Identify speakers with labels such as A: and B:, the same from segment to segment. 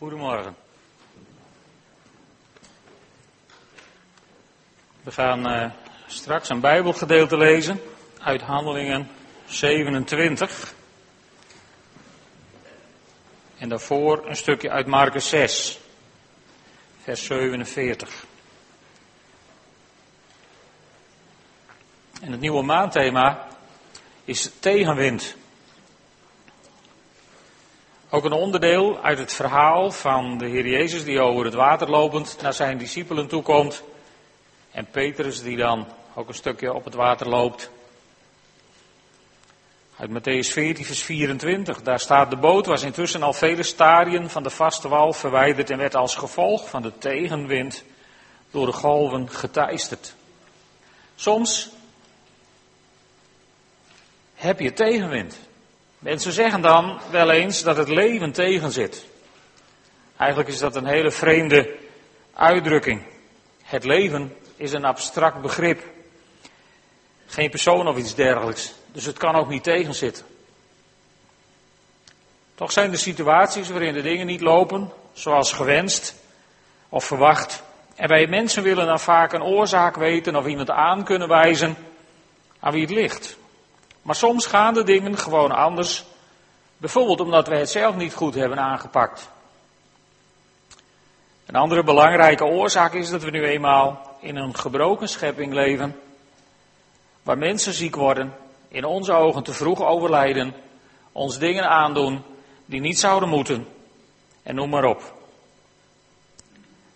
A: Goedemorgen. We gaan uh, straks een Bijbelgedeelte lezen uit Handelingen 27. En daarvoor een stukje uit Marcus 6, vers 47. En het nieuwe maandthema is tegenwind. Ook een onderdeel uit het verhaal van de Heer Jezus die over het water lopend naar zijn discipelen toekomt. En Petrus die dan ook een stukje op het water loopt. Uit Matthäus 14, vers 24. Daar staat de boot was intussen al vele stadien van de vaste wal verwijderd en werd als gevolg van de tegenwind door de golven geteisterd. Soms heb je tegenwind. Mensen zeggen dan wel eens dat het leven tegenzit. Eigenlijk is dat een hele vreemde uitdrukking. Het leven is een abstract begrip. Geen persoon of iets dergelijks. Dus het kan ook niet tegenzitten. Toch zijn er situaties waarin de dingen niet lopen zoals gewenst of verwacht. En wij mensen willen dan vaak een oorzaak weten of iemand aan kunnen wijzen aan wie het ligt. Maar soms gaan de dingen gewoon anders. Bijvoorbeeld omdat wij het zelf niet goed hebben aangepakt. Een andere belangrijke oorzaak is dat we nu eenmaal in een gebroken schepping leven. Waar mensen ziek worden, in onze ogen te vroeg overlijden, ons dingen aandoen die niet zouden moeten. En noem maar op.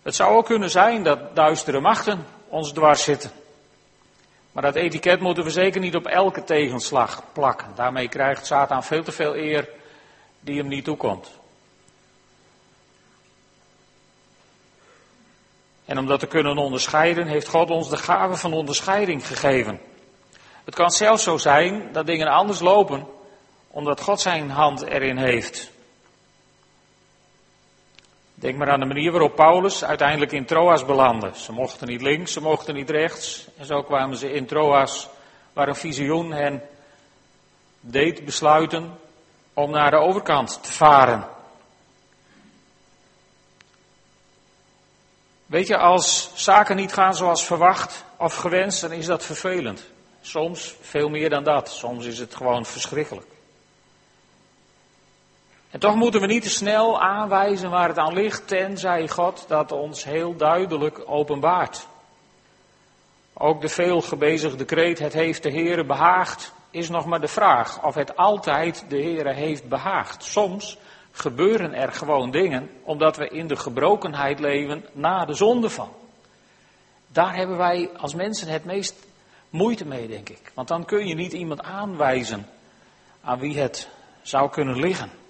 A: Het zou ook kunnen zijn dat duistere machten ons dwars zitten. Maar dat etiket moeten we zeker niet op elke tegenslag plakken. Daarmee krijgt Satan veel te veel eer die hem niet toekomt. En om dat te kunnen onderscheiden, heeft God ons de gave van onderscheiding gegeven. Het kan zelfs zo zijn dat dingen anders lopen, omdat God zijn hand erin heeft. Denk maar aan de manier waarop Paulus uiteindelijk in Troas belandde. Ze mochten niet links, ze mochten niet rechts. En zo kwamen ze in Troas, waar een visioen hen deed besluiten om naar de overkant te varen. Weet je, als zaken niet gaan zoals verwacht of gewenst, dan is dat vervelend. Soms veel meer dan dat. Soms is het gewoon verschrikkelijk. En toch moeten we niet te snel aanwijzen waar het aan ligt, tenzij God dat ons heel duidelijk openbaart. Ook de veel gebezigde kreet, het heeft de Heere behaagd, is nog maar de vraag of het altijd de Heere heeft behaagd. Soms gebeuren er gewoon dingen omdat we in de gebrokenheid leven na de zonde van. Daar hebben wij als mensen het meest moeite mee, denk ik. Want dan kun je niet iemand aanwijzen aan wie het zou kunnen liggen.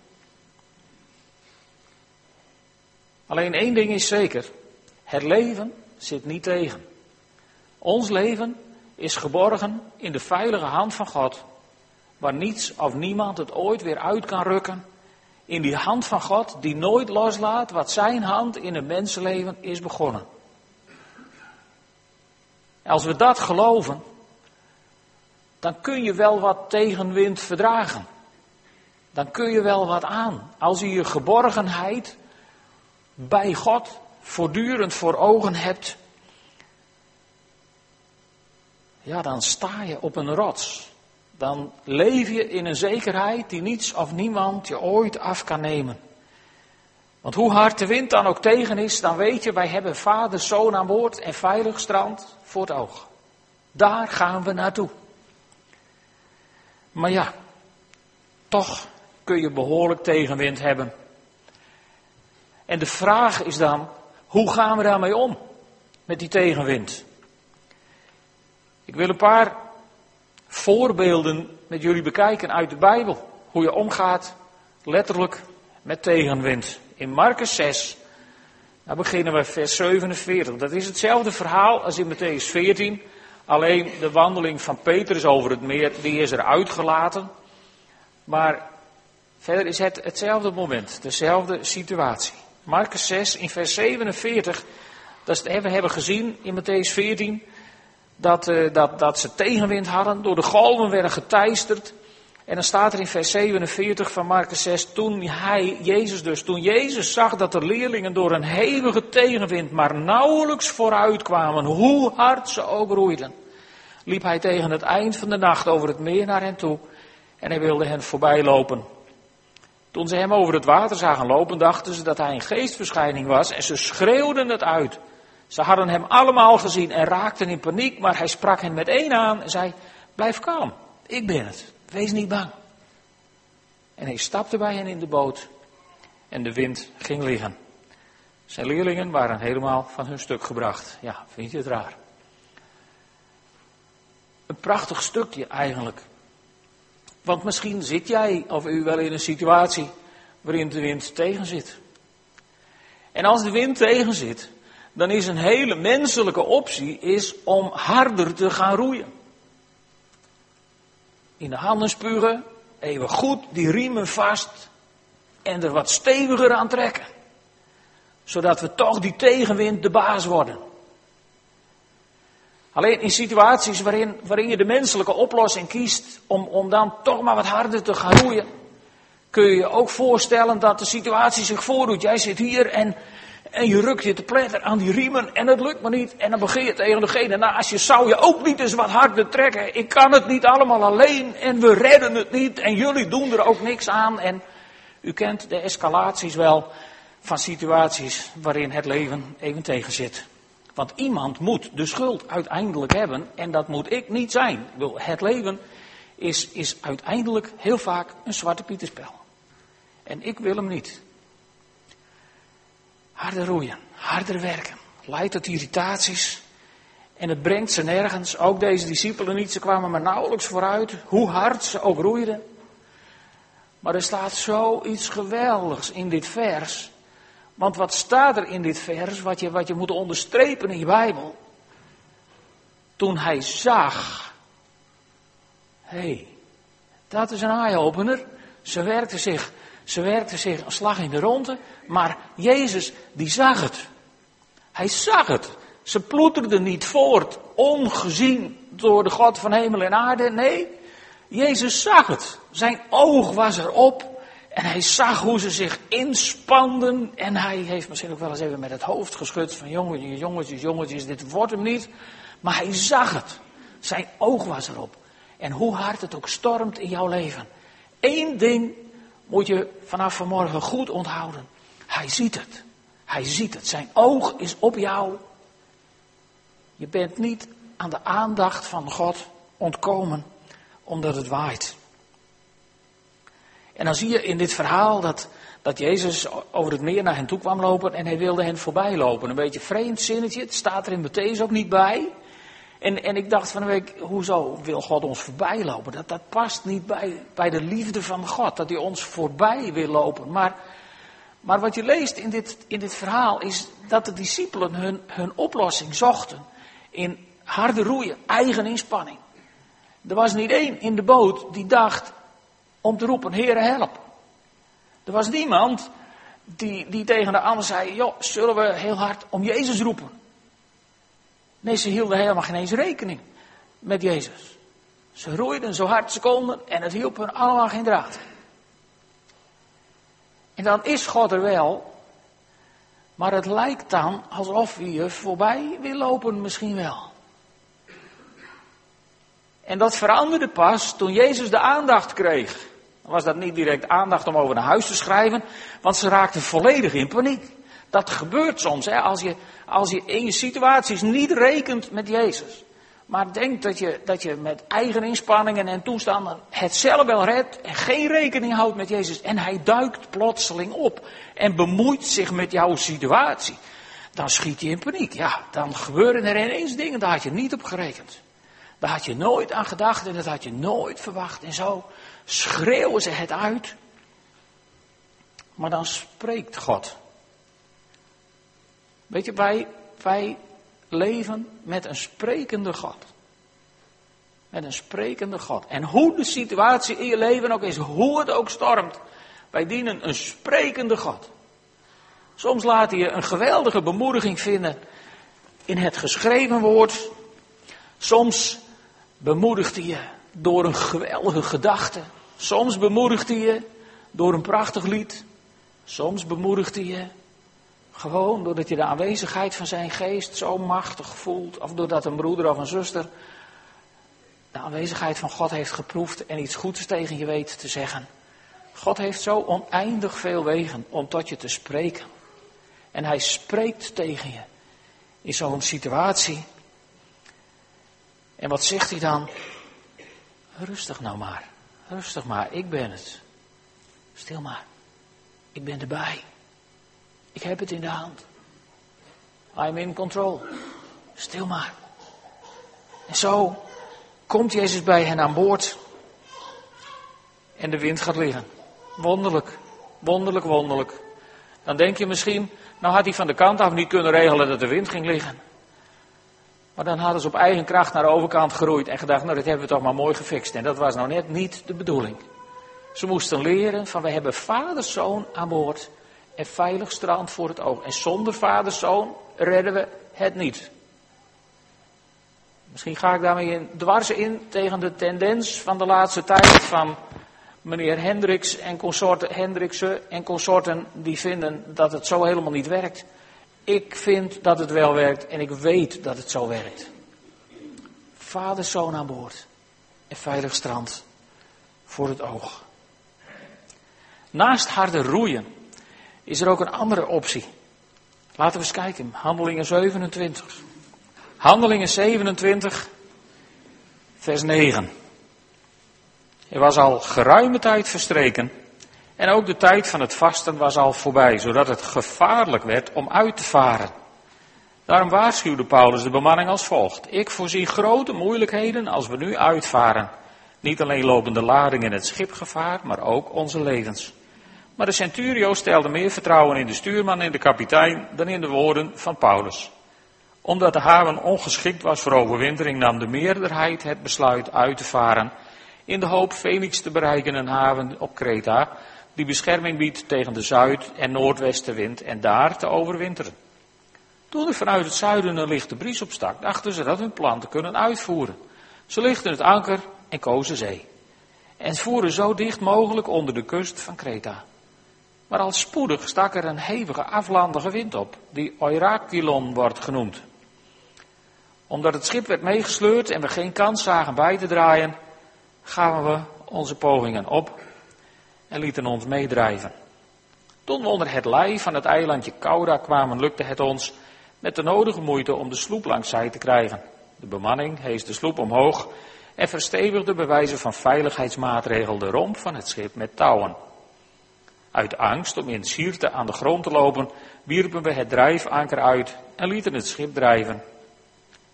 A: Alleen één ding is zeker. Het leven zit niet tegen. Ons leven is geborgen in de veilige hand van God. Waar niets of niemand het ooit weer uit kan rukken. In die hand van God die nooit loslaat wat zijn hand in het mensenleven is begonnen. Als we dat geloven, dan kun je wel wat tegenwind verdragen. Dan kun je wel wat aan. Als je je geborgenheid bij God voortdurend voor ogen hebt, ja, dan sta je op een rots. Dan leef je in een zekerheid die niets of niemand je ooit af kan nemen. Want hoe hard de wind dan ook tegen is, dan weet je, wij hebben vader, zoon aan boord en veilig strand voor het oog. Daar gaan we naartoe. Maar ja, toch kun je behoorlijk tegenwind hebben. En de vraag is dan, hoe gaan we daarmee om? Met die tegenwind. Ik wil een paar voorbeelden met jullie bekijken uit de Bijbel. Hoe je omgaat letterlijk met tegenwind. In Marcus 6, daar beginnen we vers 47. Dat is hetzelfde verhaal als in Matthäus 14. Alleen de wandeling van Petrus over het meer, die is er uitgelaten. Maar verder is het hetzelfde moment, dezelfde situatie. Marcus 6 in vers 47, dat we hebben gezien in Matthäus 14, dat, uh, dat, dat ze tegenwind hadden, door de golven werden geteisterd. En dan staat er in vers 47 van Marcus 6, toen hij, Jezus dus, toen Jezus zag dat de leerlingen door een hevige tegenwind maar nauwelijks vooruit kwamen, hoe hard ze ook roeiden, liep hij tegen het eind van de nacht over het meer naar hen toe en hij wilde hen voorbij lopen. Toen ze hem over het water zagen lopen, dachten ze dat hij een geestverschijning was en ze schreeuwden het uit. Ze hadden hem allemaal gezien en raakten in paniek, maar hij sprak hen met één aan en zei, blijf kalm, ik ben het, wees niet bang. En hij stapte bij hen in de boot en de wind ging liggen. Zijn leerlingen waren helemaal van hun stuk gebracht. Ja, vind je het raar? Een prachtig stukje eigenlijk. Want misschien zit jij of u wel in een situatie waarin de wind tegen zit. En als de wind tegen zit, dan is een hele menselijke optie is om harder te gaan roeien. In de handen spugen, even goed die riemen vast en er wat steviger aan trekken. Zodat we toch die tegenwind de baas worden. Alleen in situaties waarin, waarin je de menselijke oplossing kiest om, om dan toch maar wat harder te gaan roeien, kun je je ook voorstellen dat de situatie zich voordoet. Jij zit hier en, en je rukt je te pletter aan die riemen en het lukt maar niet. En dan begin je tegen degene, nou als je zou je ook niet eens wat harder trekken. Ik kan het niet allemaal alleen en we redden het niet en jullie doen er ook niks aan. En u kent de escalaties wel van situaties waarin het leven even tegen zit. Want iemand moet de schuld uiteindelijk hebben en dat moet ik niet zijn. Het leven is, is uiteindelijk heel vaak een zwarte pieterspel. En ik wil hem niet. Harder roeien, harder werken, leidt tot irritaties. En het brengt ze nergens, ook deze discipelen niet, ze kwamen maar nauwelijks vooruit, hoe hard ze ook roeiden. Maar er staat zoiets geweldigs in dit vers. Want wat staat er in dit vers, wat je, wat je moet onderstrepen in je Bijbel? Toen hij zag. Hé, hey, dat is een eye-opener. Ze werkte zich, ze werkte zich een slag in de ronde, maar Jezus die zag het. Hij zag het. Ze ploeterde niet voort, ongezien door de God van hemel en aarde. Nee, Jezus zag het. Zijn oog was erop. En hij zag hoe ze zich inspanden. En hij heeft misschien ook wel eens even met het hoofd geschud van jongetjes, jongetjes, jongetjes, dit wordt hem niet. Maar hij zag het. Zijn oog was erop. En hoe hard het ook stormt in jouw leven. Eén ding moet je vanaf vanmorgen goed onthouden. Hij ziet het. Hij ziet het. Zijn oog is op jou. Je bent niet aan de aandacht van God ontkomen omdat het waait. En dan zie je in dit verhaal dat, dat Jezus over het meer naar hen toe kwam lopen en hij wilde hen voorbij lopen. Een beetje vreemd zinnetje, het staat er in Matthäus ook niet bij. En, en ik dacht van een week, hoezo wil God ons voorbij lopen? Dat, dat past niet bij, bij de liefde van God, dat hij ons voorbij wil lopen. Maar, maar wat je leest in dit, in dit verhaal is dat de discipelen hun, hun oplossing zochten in harde roeien, eigen inspanning. Er was niet één in de boot die dacht, om te roepen, Heere help. Er was niemand die, die tegen de ander zei, joh, zullen we heel hard om Jezus roepen? Nee, ze hielden helemaal geen eens rekening met Jezus. Ze roeiden zo hard ze konden en het hielp hun allemaal geen draad. En dan is God er wel, maar het lijkt dan alsof hij je voorbij wil lopen misschien wel. En dat veranderde pas toen Jezus de aandacht kreeg. Dan was dat niet direct aandacht om over naar huis te schrijven, want ze raakten volledig in paniek. Dat gebeurt soms, hè, als, je, als je in je situaties niet rekent met Jezus. Maar denkt dat je, dat je met eigen inspanningen en toestanden het zelf wel redt en geen rekening houdt met Jezus. En hij duikt plotseling op en bemoeit zich met jouw situatie. Dan schiet je in paniek. Ja, dan gebeuren er ineens dingen, daar had je niet op gerekend. Daar had je nooit aan gedacht en dat had je nooit verwacht. En zo schreeuwen ze het uit. Maar dan spreekt God. Weet je, wij, wij leven met een sprekende God. Met een sprekende God. En hoe de situatie in je leven ook is, hoe het ook stormt, wij dienen een sprekende God. Soms laat je een geweldige bemoediging vinden in het geschreven woord. Soms bemoedigt hij je door een geweldige gedachte. Soms bemoedigt hij je door een prachtig lied. Soms bemoedigt hij je gewoon doordat je de aanwezigheid van zijn geest zo machtig voelt. Of doordat een broeder of een zuster de aanwezigheid van God heeft geproefd en iets goeds tegen je weet te zeggen. God heeft zo oneindig veel wegen om tot je te spreken. En hij spreekt tegen je in zo'n situatie. En wat zegt hij dan? Rustig nou maar. Rustig maar, ik ben het. Stil maar. Ik ben erbij. Ik heb het in de hand. I'm in control. Stil maar. En zo komt Jezus bij hen aan boord. En de wind gaat liggen. Wonderlijk. Wonderlijk, wonderlijk. Dan denk je misschien, nou had hij van de kant af niet kunnen regelen dat de wind ging liggen. Maar dan hadden ze op eigen kracht naar de overkant geroeid en gedacht, nou dat hebben we toch maar mooi gefixt. En dat was nou net niet de bedoeling. Ze moesten leren van we hebben vader-zoon aan boord en veilig strand voor het oog. En zonder vader-zoon redden we het niet. Misschien ga ik daarmee in, dwars in tegen de tendens van de laatste tijd van meneer Hendricks en consorten, Hendriksen en consorten die vinden dat het zo helemaal niet werkt. Ik vind dat het wel werkt en ik weet dat het zo werkt. Vader, zoon aan boord en veilig strand voor het oog. Naast harde roeien is er ook een andere optie. Laten we eens kijken. Handelingen 27. Handelingen 27, vers 9. Er was al geruime tijd verstreken en ook de tijd van het vasten was al voorbij, zodat het gevaarlijk werd om uit te varen. Daarom waarschuwde Paulus de bemanning als volgt. Ik voorzie grote moeilijkheden als we nu uitvaren. Niet alleen lopen de lading in het schip gevaar, maar ook onze levens. Maar de centurio stelde meer vertrouwen in de stuurman en de kapitein dan in de woorden van Paulus. Omdat de haven ongeschikt was voor overwintering, nam de meerderheid het besluit uit te varen in de hoop Phoenix te bereiken, een haven op Kreta, die bescherming biedt tegen de zuid- en noordwestenwind en daar te overwinteren. Toen er vanuit het zuiden een lichte bries opstak, dachten ze dat hun plan te kunnen uitvoeren. Ze lichten het anker en kozen zee. En voeren zo dicht mogelijk onder de kust van Kreta. Maar al spoedig stak er een hevige aflandige wind op, die Eurakilon wordt genoemd. Omdat het schip werd meegesleurd en we geen kans zagen bij te draaien, gaven we onze pogingen op en lieten ons meedrijven. Toen we onder het lei van het eilandje Kauda kwamen, lukte het ons met de nodige moeite om de sloep langs zij te krijgen. De bemanning hees de sloep omhoog en verstevigde bij wijze van veiligheidsmaatregel de romp van het schip met touwen. Uit angst om in Sierte aan de grond te lopen, wierpen we het drijfanker uit en lieten het schip drijven.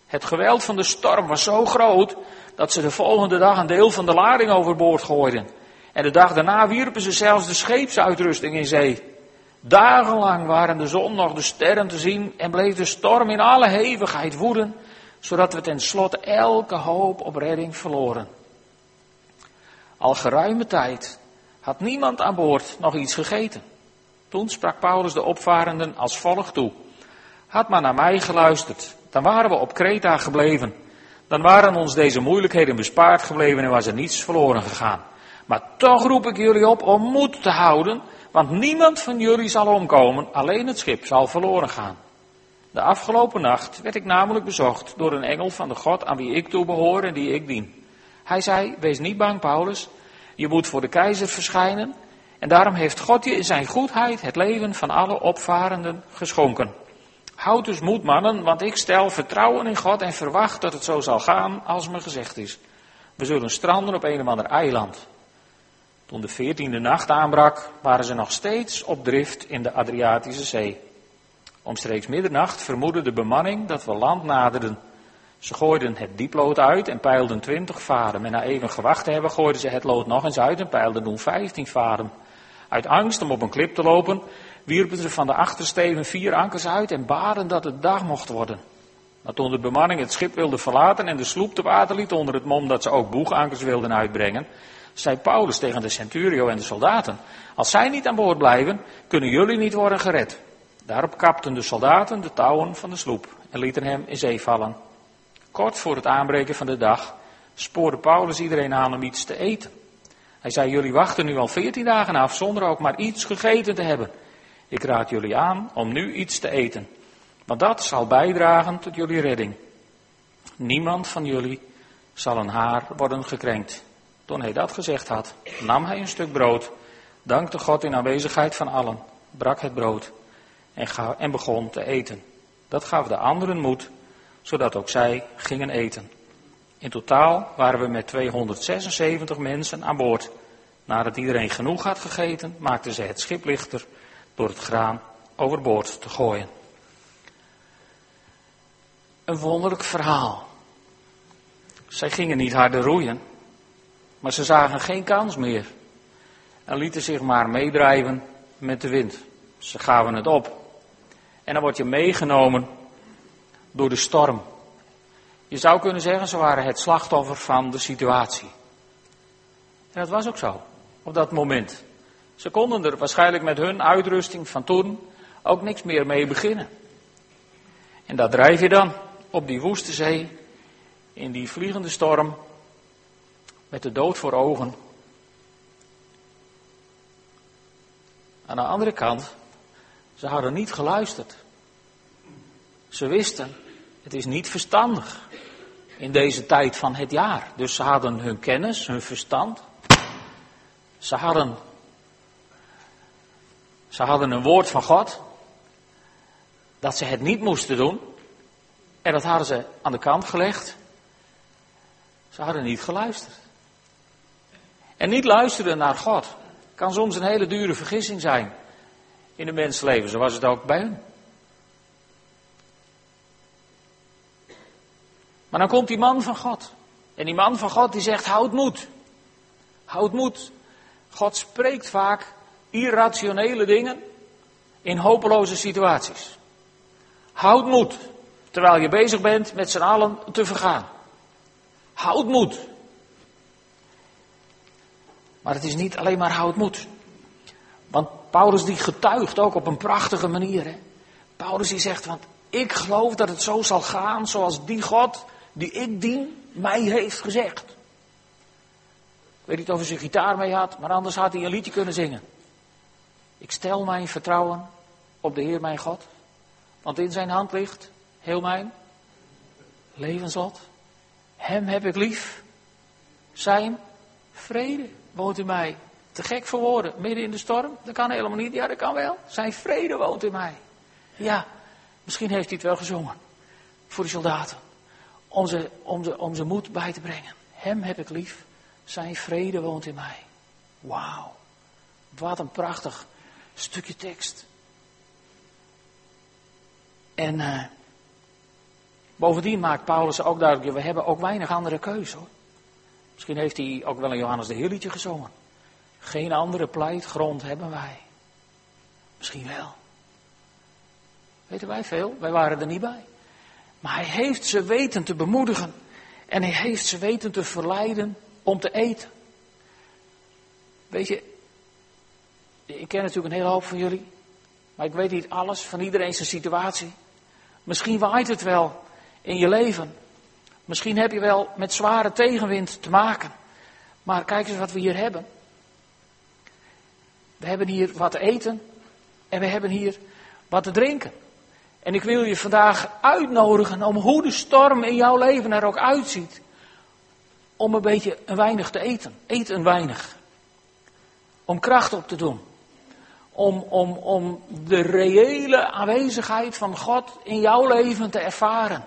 A: Het geweld van de storm was zo groot dat ze de volgende dag een deel van de lading overboord gooiden. En de dag daarna wierpen ze zelfs de scheepsuitrusting in zee. Dagenlang waren de zon nog de sterren te zien en bleef de storm in alle hevigheid woeden, zodat we tenslotte elke hoop op redding verloren. Al geruime tijd had niemand aan boord nog iets gegeten. Toen sprak Paulus de opvarenden als volgt toe. Had maar naar mij geluisterd, dan waren we op Kreta gebleven. Dan waren ons deze moeilijkheden bespaard gebleven en was er niets verloren gegaan. Maar toch roep ik jullie op om moed te houden, want niemand van jullie zal omkomen, alleen het schip zal verloren gaan. De afgelopen nacht werd ik namelijk bezocht door een engel van de God aan wie ik toebehoor en die ik dien. Hij zei, wees niet bang Paulus, je moet voor de keizer verschijnen en daarom heeft God je in zijn goedheid het leven van alle opvarenden geschonken. Houd dus moed mannen, want ik stel vertrouwen in God en verwacht dat het zo zal gaan als me gezegd is. We zullen stranden op een of ander eiland. Toen de veertiende nacht aanbrak, waren ze nog steeds op drift in de Adriatische Zee. Omstreeks middernacht vermoedde de bemanning dat we land naderden. Ze gooiden het dieplood uit en peilden twintig vaden. En na even gewacht te hebben, gooiden ze het lood nog eens uit en peilden toen vijftien vaden. Uit angst om op een klip te lopen, wierpen ze van de achtersteven vier ankers uit en baden dat het dag mocht worden. Maar toen de bemanning het schip wilde verlaten en de sloep te water liet onder het mom dat ze ook boegankers wilden uitbrengen, zei Paulus tegen de centurio en de soldaten, als zij niet aan boord blijven, kunnen jullie niet worden gered. Daarop kapten de soldaten de touwen van de sloep en lieten hem in zee vallen. Kort voor het aanbreken van de dag spoorde Paulus iedereen aan om iets te eten. Hij zei, jullie wachten nu al veertien dagen af zonder ook maar iets gegeten te hebben. Ik raad jullie aan om nu iets te eten, want dat zal bijdragen tot jullie redding. Niemand van jullie zal een haar worden gekrenkt. Toen hij dat gezegd had, nam hij een stuk brood, dankte God in aanwezigheid van allen, brak het brood en, begon te eten. Dat gaf de anderen moed, zodat ook zij gingen eten. In totaal waren we met 276 mensen aan boord. Nadat iedereen genoeg had gegeten, maakten ze het schip lichter door het graan overboord te gooien. Een wonderlijk verhaal. Zij gingen niet harder roeien, maar ze zagen geen kans meer en lieten zich maar meedrijven met de wind. Ze gaven het op. En dan word je meegenomen door de storm. Je zou kunnen zeggen, ze waren het slachtoffer van de situatie. En dat was ook zo, op dat moment. Ze konden er waarschijnlijk met hun uitrusting van toen ook niks meer mee beginnen. En daar drijf je dan op die woeste zee, in die vliegende storm, met de dood voor ogen. Aan de andere kant, ze hadden niet geluisterd. Ze wisten, het is niet verstandig in deze tijd van het jaar. Dus ze hadden hun kennis, hun verstand. Ze hadden, ze hadden een woord van God. Dat ze het niet moesten doen. En dat hadden ze aan de kant gelegd. Ze hadden niet geluisterd. En niet luisteren naar God kan soms een hele dure vergissing zijn in een mensleven. Zo was het ook bij hen. Maar dan komt die man van God. En die man van God die zegt, houd moed. Houd moed. God spreekt vaak irrationele dingen in hopeloze situaties. Houd moed, terwijl je bezig bent met z'n allen te vergaan. Houd moed. Maar het is niet alleen maar houd moed. Want Paulus die getuigt ook op een prachtige manier. Hè? Paulus die zegt, want ik geloof dat het zo zal gaan zoals die God die ik dien mij heeft gezegd. Ik weet niet of hij zijn gitaar mee had, maar anders had hij een liedje kunnen zingen. Ik stel mijn vertrouwen op de Heer mijn God, want in zijn hand ligt heel mijn levenslot. Hem heb ik lief. Zijn vrede woont in mij. Te gek voor woorden, midden in de storm. Dat kan helemaal niet. Ja, dat kan wel. Zijn vrede woont in mij. Ja, misschien heeft hij het wel gezongen. Voor de soldaten om ze, om, ze, om ze moed bij te brengen. Hem heb ik lief, zijn vrede woont in mij. Wauw, wat een prachtig stukje tekst. En uh, bovendien maakt Paulus ook duidelijk, we hebben ook weinig andere keuze hoor. Misschien heeft hij ook wel een Johannes de Heer gezongen. Geen andere pleitgrond hebben wij. Misschien wel. Weten wij veel? Wij waren er niet bij. Maar hij heeft ze weten te bemoedigen. En hij heeft ze weten te verleiden om te eten. Weet je, ik ken natuurlijk een hele hoop van jullie. Maar ik weet niet alles van iedereen zijn situatie. Misschien waait het wel in je leven. Misschien heb je wel met zware tegenwind te maken. Maar kijk eens wat we hier hebben. We hebben hier wat te eten. En we hebben hier wat te drinken. En ik wil je vandaag uitnodigen om hoe de storm in jouw leven er ook uitziet. Om een beetje een weinig te eten. Eet een weinig. Om kracht op te doen. Om, om, om de reële aanwezigheid van God in jouw leven te ervaren.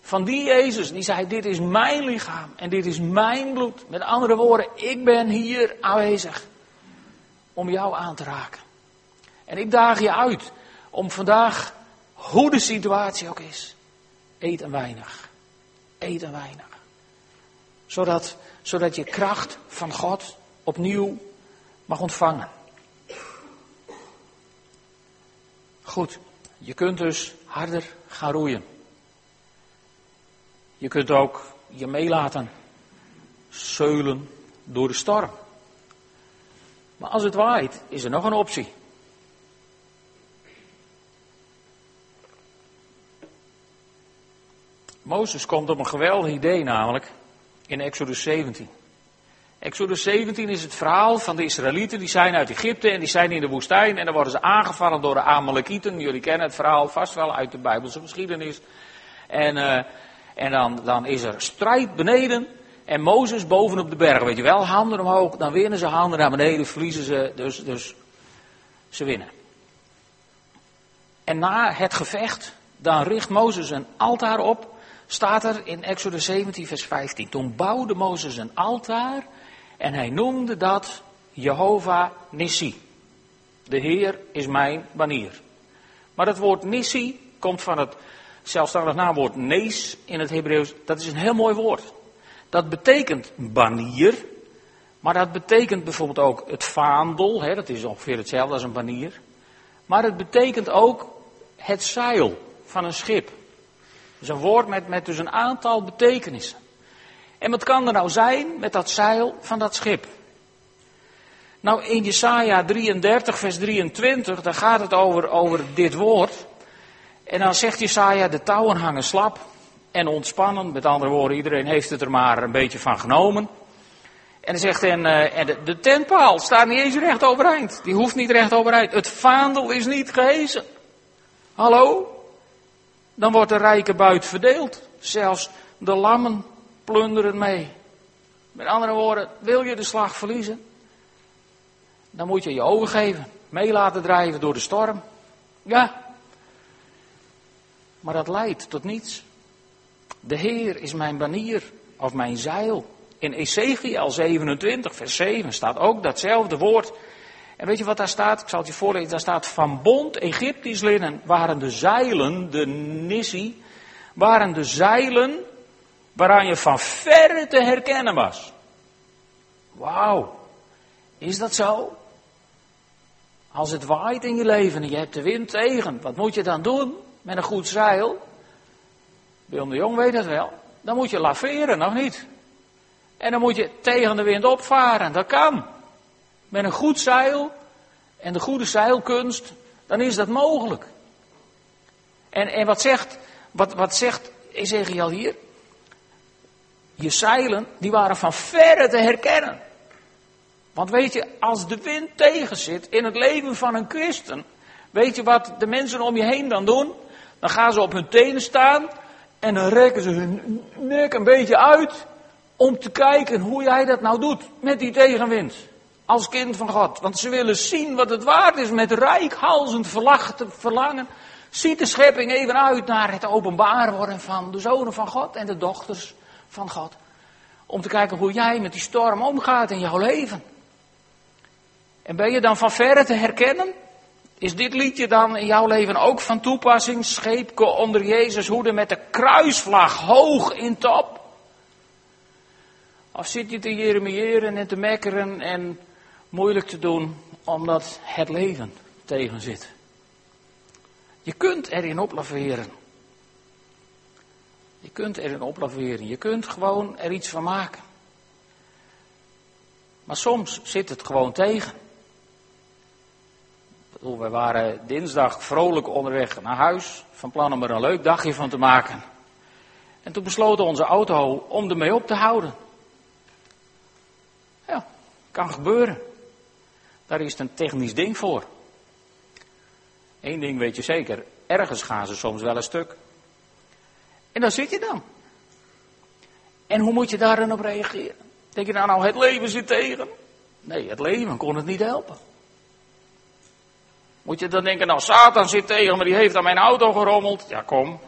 A: Van die Jezus die zei, dit is mijn lichaam en dit is mijn bloed. Met andere woorden, ik ben hier aanwezig. Om jou aan te raken. En ik daag je uit om vandaag hoe de situatie ook is, eet een weinig. Eet een weinig. Zodat, zodat je kracht van God opnieuw mag ontvangen. Goed, je kunt dus harder gaan roeien. Je kunt ook je meelaten zeulen door de storm. Maar als het waait, is er nog een optie. Mozes komt op een geweldig idee namelijk in Exodus 17. Exodus 17 is het verhaal van de Israëlieten. Die zijn uit Egypte en die zijn in de woestijn. En dan worden ze aangevallen door de Amalekieten. Jullie kennen het verhaal vast wel uit de Bijbelse geschiedenis. En, uh, en dan, dan is er strijd beneden. En Mozes bovenop de berg. Weet je wel, handen omhoog. Dan winnen ze handen naar beneden. Verliezen ze. Dus, dus ze winnen. En na het gevecht. Dan richt Mozes een altaar op. Staat er in Exodus 17, vers 15. Toen bouwde Mozes een altaar en hij noemde dat Jehovah Nissi. De Heer is mijn banier. Maar het woord Nissi komt van het zelfstandig naamwoord Nees in het Hebreeuws. Dat is een heel mooi woord. Dat betekent banier. Maar dat betekent bijvoorbeeld ook het vaandel. Hè, dat is ongeveer hetzelfde als een banier. Maar het betekent ook het zeil van een schip. Is een woord met, met dus een aantal betekenissen. En wat kan er nou zijn met dat zeil van dat schip? Nou, in Jesaja 33, vers 23, daar gaat het over, over dit woord. En dan zegt Jesaja, de touwen hangen slap en ontspannen. Met andere woorden, iedereen heeft het er maar een beetje van genomen. En dan zegt en, uh, en de, de tentpaal staat niet eens recht overeind. Die hoeft niet recht overeind. Het vaandel is niet gehezen. Hallo? Dan wordt de rijke buit verdeeld. Zelfs de lammen plunderen mee. Met andere woorden, wil je de slag verliezen? Dan moet je je overgeven, mee laten drijven door de storm. Ja. Maar dat leidt tot niets. De Heer is mijn banier of mijn zeil. In Ezekiel 27, vers 7 staat ook datzelfde woord. En weet je wat daar staat? Ik zal het je voorlezen. Daar staat van bond Egyptisch linnen waren de zeilen, de nissi, waren de zeilen waaraan je van verre te herkennen was. Wauw, is dat zo? Als het waait in je leven en je hebt de wind tegen, wat moet je dan doen met een goed zeil? Willem de Jong weet het wel. Dan moet je laveren, nog niet? En dan moet je tegen de wind opvaren, dat kan. Met een goed zeil en de goede zeilkunst, dan is dat mogelijk. En, en wat zegt, wat, wat zegt Ezekiel hier? je zeilen, die waren van verre te herkennen. Want weet je, als de wind tegen zit in het leven van een christen, weet je wat de mensen om je heen dan doen? Dan gaan ze op hun tenen staan en dan rekken ze hun nek een beetje uit om te kijken hoe jij dat nou doet met die tegenwind. Als kind van God. Want ze willen zien wat het waard is met rijkhalzend verlangen. Ziet de schepping even uit naar het openbaar worden van de zonen van God en de dochters van God. Om te kijken hoe jij met die storm omgaat in jouw leven. En ben je dan van verre te herkennen? Is dit liedje dan in jouw leven ook van toepassing? Scheepke onder Jezus hoede met de kruisvlag hoog in top? Of zit je te jeremiëren en te mekkeren en moeilijk te doen omdat het leven tegen zit? Je kunt erin oplaveren. Je kunt erin oplaveren. Je kunt gewoon er iets van maken. Maar soms zit het gewoon tegen. We waren dinsdag vrolijk onderweg naar huis, van plan om er een leuk dagje van te maken. En toen besloten onze auto om ermee op te houden. Ja, kan gebeuren. Daar is een technisch ding voor. Eén ding weet je zeker, ergens gaan ze soms wel een stuk. En dan zit je dan. En hoe moet je daar dan op reageren? Denk je nou, nou het leven zit tegen? Nee, het leven kon het niet helpen. Moet je dan denken, nou Satan zit tegen, maar die heeft aan mijn auto gerommeld. Ja, kom.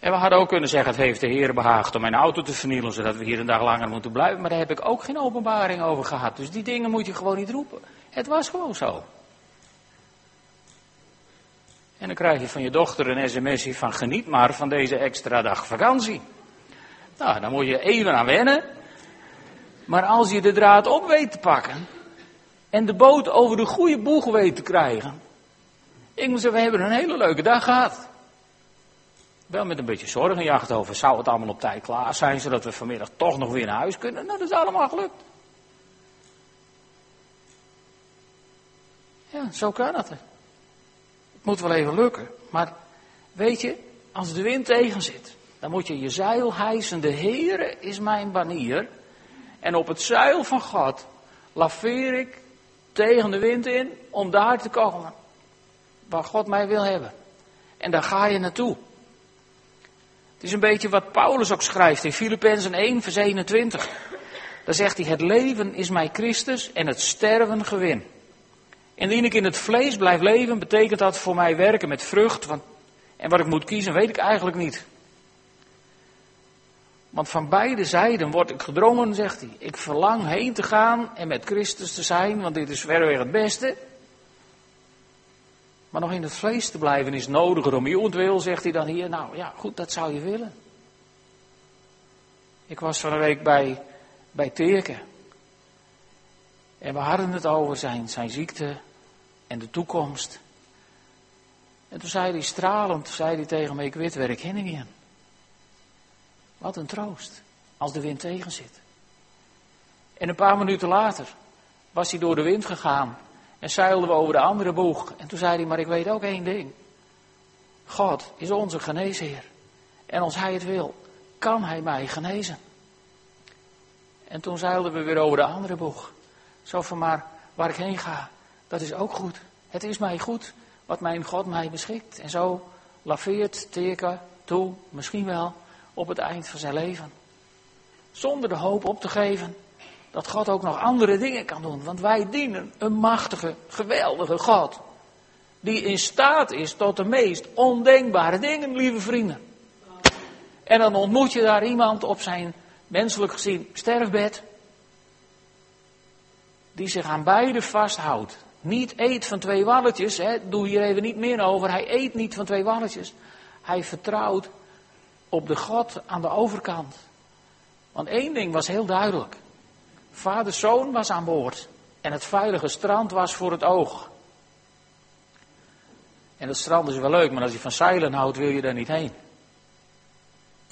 A: En we hadden ook kunnen zeggen, het heeft de Heer behaagd om mijn auto te vernielen, zodat we hier een dag langer moeten blijven. Maar daar heb ik ook geen openbaring over gehad. Dus die dingen moet je gewoon niet roepen. Het was gewoon zo. En dan krijg je van je dochter een sms'je van geniet maar van deze extra dag vakantie. Nou, dan moet je even aan wennen. Maar als je de draad op weet te pakken en de boot over de goede boeg weet te krijgen. Ik moet zeggen, we hebben een hele leuke dag gehad. Wel met een beetje zorgenjacht over, zou het allemaal op tijd klaar zijn, zodat we vanmiddag toch nog weer naar huis kunnen? Nou, dat is allemaal gelukt. Ja, zo kan het. Het moet wel even lukken. Maar weet je, als de wind tegen zit Dan moet je je zeil hijsen. De Heere is mijn banier. En op het zeil van God laveer ik tegen de wind in om daar te komen. Waar God mij wil hebben. En daar ga je naartoe. Het is een beetje wat Paulus ook schrijft in Filippenzen 1, vers 21. Daar zegt hij: Het leven is mij Christus en het sterven gewin. Indien ik in het vlees blijf leven, betekent dat voor mij werken met vrucht. Want, en wat ik moet kiezen, weet ik eigenlijk niet. Want van beide zijden word ik gedrongen, zegt hij. Ik verlang heen te gaan en met Christus te zijn, want dit is verreweg het beste. Maar nog in het vlees te blijven is nodiger om je wil, zegt hij dan hier. Nou ja, goed, dat zou je willen. Ik was van een week bij, bij. En we hadden het over zijn, zijn ziekte en de toekomst. En toen zei hij stralend, zei hij tegen me, ik weet waar ik heen. Wat een troost, als de wind tegen zit. En een paar minuten later was hij door de wind gegaan en zeilden we over de andere boeg. En toen zei hij, maar ik weet ook één ding. God is onze geneesheer. En als hij het wil, kan hij mij genezen. En toen zeilden we weer over de andere boeg. Zo van maar, waar ik heen ga, dat is ook goed. Het is mij goed wat mijn God mij beschikt. En zo laveert Teka toe, misschien wel, op het eind van zijn leven. Zonder de hoop op te geven dat God ook nog andere dingen kan doen. Want wij dienen een machtige, geweldige God. Die in staat is tot de meest ondenkbare dingen, lieve vrienden. En dan ontmoet je daar iemand op zijn menselijk gezien sterfbed. Die zich aan beide vasthoudt. Niet eet van twee walletjes, hè, doe hier even niet meer over. Hij eet niet van twee walletjes. Hij vertrouwt op de God aan de overkant. Want één ding was heel duidelijk. Vader zoon was aan boord. En het veilige strand was voor het oog. En het strand is wel leuk, maar als je van zeilen houdt, wil je daar niet heen.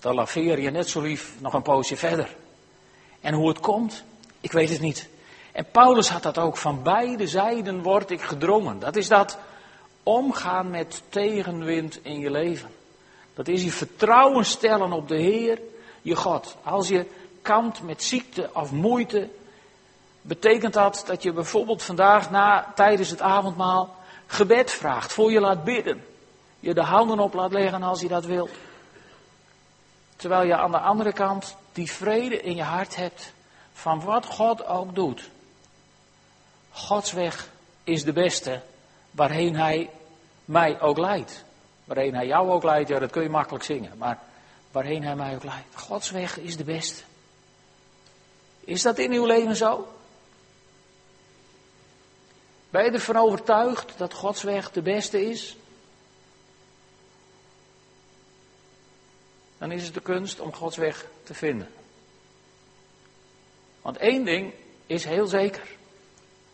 A: Dan laveer je net zo lief nog een poosje verder. En hoe het komt, ik weet het niet. En Paulus had dat ook. Van beide zijden word ik gedrongen. Dat is dat omgaan met tegenwind in je leven. Dat is je vertrouwen stellen op de Heer, je God. Als je kampt met ziekte of moeite, betekent dat dat je bijvoorbeeld vandaag na, tijdens het avondmaal gebed vraagt, voor je laat bidden. Je de handen op laat leggen als je dat wilt. Terwijl je aan de andere kant die vrede in je hart hebt van wat God ook doet. Gods weg is de beste waarheen Hij mij ook leidt. Waarheen Hij jou ook leidt, ja dat kun je makkelijk zingen. Maar waarheen Hij mij ook leidt. Gods weg is de beste. Is dat in uw leven zo? Ben je ervan overtuigd dat Gods weg de beste is? Dan is het de kunst om Gods weg te vinden. Want één ding is heel zeker.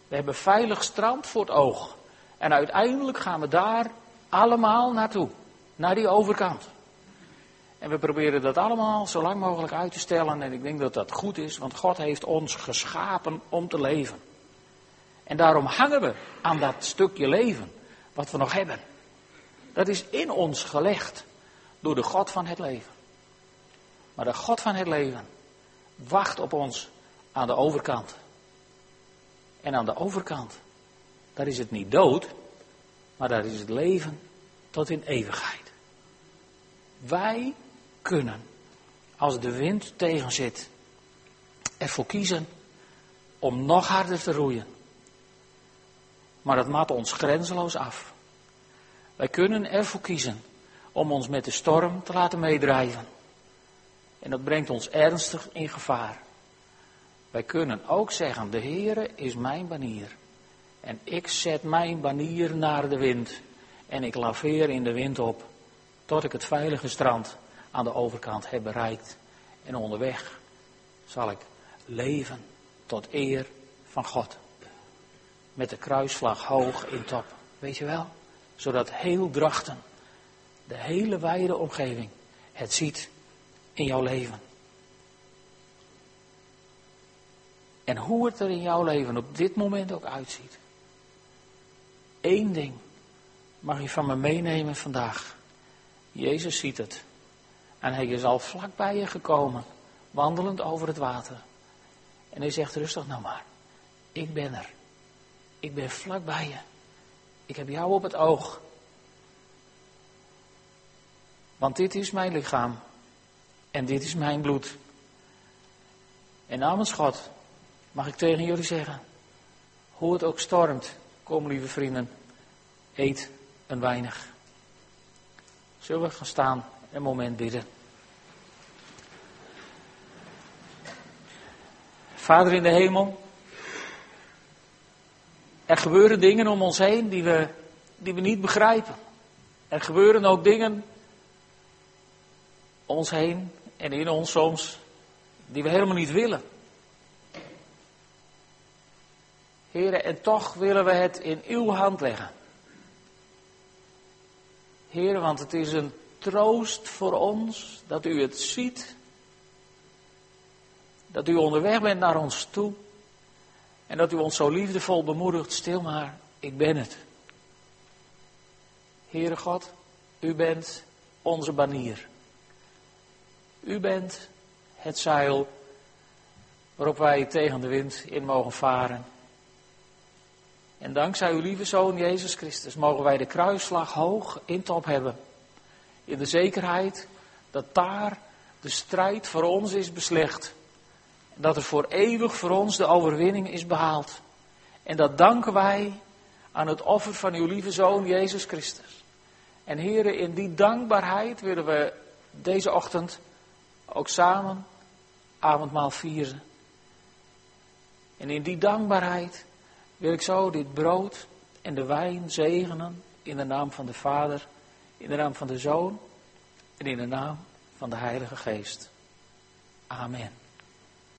A: We hebben veilig strand voor het oog. En uiteindelijk gaan we daar allemaal naartoe. Naar die overkant. En we proberen dat allemaal zo lang mogelijk uit te stellen. En ik denk dat dat goed is, want God heeft ons geschapen om te leven. En daarom hangen we aan dat stukje leven wat we nog hebben. Dat is in ons gelegd door de God van het leven. Maar de God van het leven wacht op ons aan de overkant. En aan de overkant, daar is het niet dood, maar daar is het leven tot in eeuwigheid. Wij kunnen, als de wind tegenzit, ervoor kiezen om nog harder te roeien. Maar dat mat ons grenzeloos af. Wij kunnen ervoor kiezen om ons met de storm te laten meedrijven. En dat brengt ons ernstig in gevaar. Wij kunnen ook zeggen, de Heere is mijn banier. En ik zet mijn banier naar de wind. En ik laveer in de wind op. Tot ik het veilige strand aan de overkant heb bereikt. En onderweg zal ik leven tot eer van God. Met de kruisvlag hoog in top. Weet je wel? Zodat heel Drachten, de hele wijde omgeving, het ziet in jouw leven. En hoe het er in jouw leven op dit moment ook uitziet. Eén ding mag je van me meenemen vandaag. Jezus ziet het. En hij is al vlak bij je gekomen, wandelend over het water. En hij zegt rustig nou maar, ik ben er. Ik ben vlak bij je. Ik heb jou op het oog. Want dit is mijn lichaam en dit is mijn bloed. En namens God mag ik tegen jullie zeggen, hoe het ook stormt, kom lieve vrienden, eet een weinig. Zullen we gaan staan en een moment bidden? Vader in de hemel, er gebeuren dingen om ons heen die we, die we niet begrijpen. Er gebeuren ook dingen om ons heen en in ons soms die we helemaal niet willen. Heren, en toch willen we het in uw hand leggen. Heren, want het is een troost voor ons dat u het ziet. Dat u onderweg bent naar ons toe. En dat u ons zo liefdevol bemoedigt. Stil maar, ik ben het. Heere God, u bent onze banier. U bent het zeil waarop wij tegen de wind in mogen varen. En dankzij uw lieve Zoon Jezus Christus mogen wij de kruisslag hoog in top hebben. In de zekerheid dat daar de strijd voor ons is beslecht. Dat er voor eeuwig voor ons de overwinning is behaald. En dat danken wij aan het offer van uw lieve Zoon Jezus Christus. En heren, in die dankbaarheid willen we deze ochtend ook samen avondmaal vieren. En in die dankbaarheid wil ik zo dit brood en de wijn zegenen in de naam van de Vader, in de naam van de Zoon en in de naam van de Heilige Geest. Amen.